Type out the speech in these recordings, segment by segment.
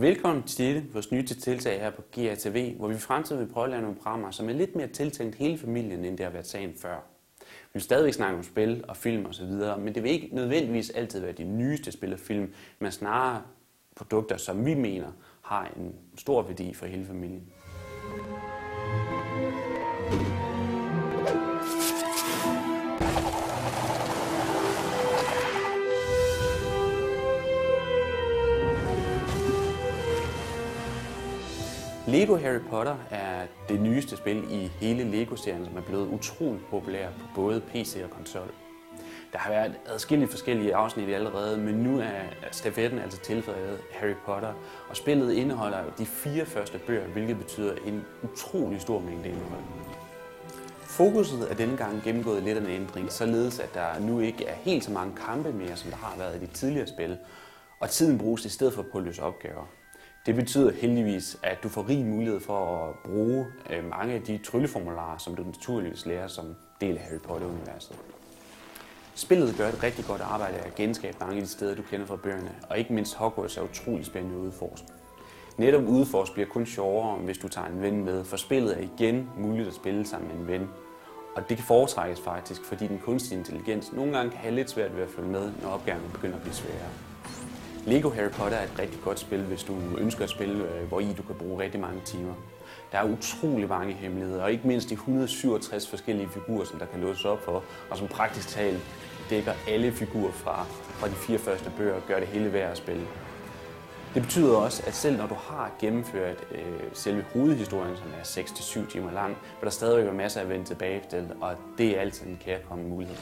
Velkommen til dette, vores nye tiltag her på GRTV, hvor vi i fremtiden vil prøve at lave nogle programmer, som er lidt mere tiltænkt hele familien, end det har været sagen før. Vi vil stadigvæk snakke om spil og film osv., men det vil ikke nødvendigvis altid være de nyeste spil og film, men snarere produkter, som vi mener har en stor værdi for hele familien. Lego Harry Potter er det nyeste spil i hele Lego-serien, som er blevet utroligt populær på både PC og konsol. Der har været adskillige forskellige afsnit allerede, men nu er stafetten altså tilføjet Harry Potter, og spillet indeholder de fire første bøger, hvilket betyder en utrolig stor mængde indhold. Fokuset er denne gang gennemgået lidt af en ændring, således at der nu ikke er helt så mange kampe mere, som der har været i de tidligere spil, og tiden bruges i stedet for på at løse opgaver. Det betyder heldigvis, at du får rig mulighed for at bruge øh, mange af de trylleformularer, som du naturligvis lærer som del af Harry Potter-universet. Spillet gør et rigtig godt arbejde at genskabe mange af de steder, du kender fra bøgerne, og ikke mindst Hogwarts er utrolig spændende at udforske. Netop udforsk bliver kun sjovere, hvis du tager en ven med, for spillet er igen muligt at spille sammen med en ven. Og det kan foretrækkes faktisk, fordi den kunstige intelligens nogle gange kan have lidt svært ved at følge med, når opgaven begynder at blive sværere. Lego Harry Potter er et rigtig godt spil, hvis du ønsker at spille, øh, hvor i du kan bruge rigtig mange timer. Der er utrolig mange hemmeligheder, og ikke mindst de 167 forskellige figurer, som der kan låses op for, og som praktisk talt dækker alle figurer fra, fra de fire første bøger og gør det hele værd at spille. Det betyder også, at selv når du har gennemført øh, selve hovedhistorien, som er 6-7 timer lang, vil der stadigvæk være masser at vende tilbage til, og det er altid en kærkommende mulighed.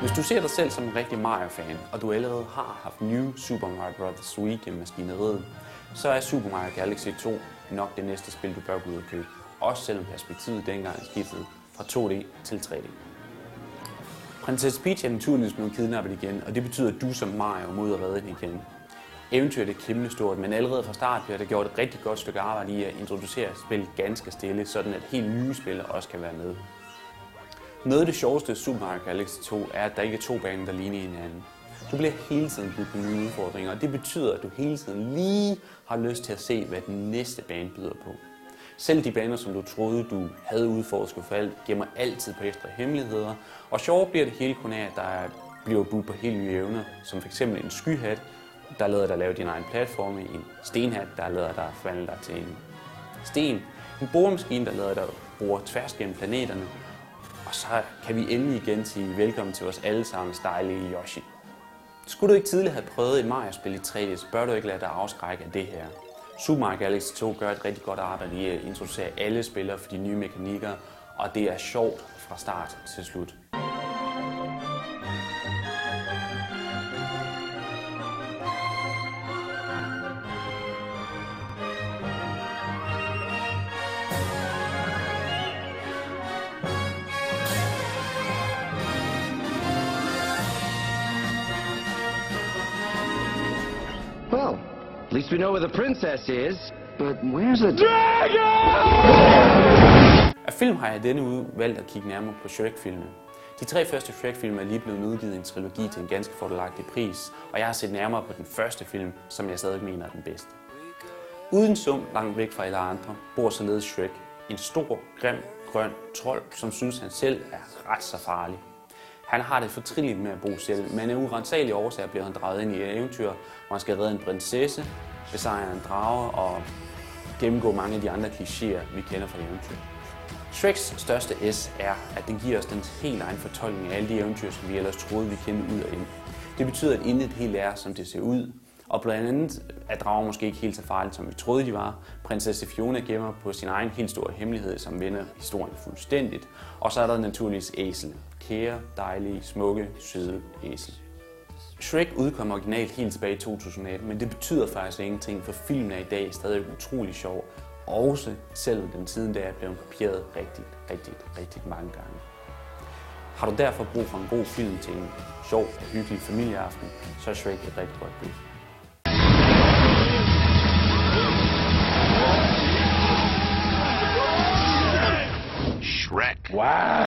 Hvis du ser dig selv som en rigtig Mario-fan, og du allerede har haft New Super Mario Bros. Wii gennem maskineriet, så er Super Mario Galaxy 2 nok det næste spil, du bør gå ud og købe. Også selvom perspektivet dengang skiftede fra 2D til 3D. Prinsesse Peach er naturligvis blevet kidnappet igen, og det betyder, at du som Mario må ud og redde hende igen. Eventyret er kæmpe stort, men allerede fra start bliver der gjort et rigtig godt stykke arbejde i at introducere spillet ganske stille, sådan at helt nye spillere også kan være med. Noget af det sjoveste Super Mario Galaxy 2 er, at der ikke er to baner, der ligner hinanden. Du bliver hele tiden budt på nye udfordringer, og det betyder, at du hele tiden lige har lyst til at se, hvad den næste bane byder på. Selv de baner, som du troede, du havde udforsket for alt, gemmer altid på ekstra hemmeligheder, og sjovt bliver det hele kun af, at der bliver budt på helt nye evner, som f.eks. en skyhat, der lader dig lave din egen platforme, en stenhat, der lader dig forvandle dig til en sten, en boremaskine, der lader dig bore tværs gennem planeterne, og så kan vi endelig igen sige velkommen til vores allesammens dejlige Yoshi. Skulle du ikke tidligere have prøvet et Mario-spil i 3D, så bør du ikke lade dig afskrække af det her. Super Mario Galaxy 2 gør et rigtig godt arbejde i at introducere alle spillere for de nye mekanikker, og det er sjovt fra start til slut. Well, at least we know where the princess is. But where's the Af film har jeg denne uge valgt at kigge nærmere på Shrek-filmen. De tre første Shrek-film er lige blevet udgivet i en trilogi til en ganske fordelagtig pris, og jeg har set nærmere på den første film, som jeg stadig mener er den bedste. Uden sum langt væk fra alle andre, bor således Shrek, en stor, grim, grøn trold, som synes han selv er ret så farlig. Han har det fortrilligt med at bo selv, men af urensagelige årsager bliver han draget ind i et eventyr, hvor han skal redde en prinsesse, besejre en drage og gennemgå mange af de andre klichéer, vi kender fra eventyr. Shreks største S er, at den giver os den helt egen fortolkning af alle de eventyr, som vi ellers troede, vi kendte ud og ind. Det betyder, at intet helt er, som det ser ud, og blandt andet er drager måske ikke helt så farlige, som vi troede, de var. Prinsesse Fiona gemmer på sin egen helt store hemmelighed, som vender historien fuldstændigt. Og så er der naturligvis æsel. Kære, dejlige, smukke, søde æsel. Shrek udkom originalt helt tilbage i 2018, men det betyder faktisk ingenting, for filmen er i dag stadig utrolig sjov, også selvom den siden da er blevet kopieret rigtig, rigtig, rigtig mange gange. Har du derfor brug for en god film til en sjov og hyggelig familieaften, så er Shrek et rigtig godt bud. Shrek. Wow!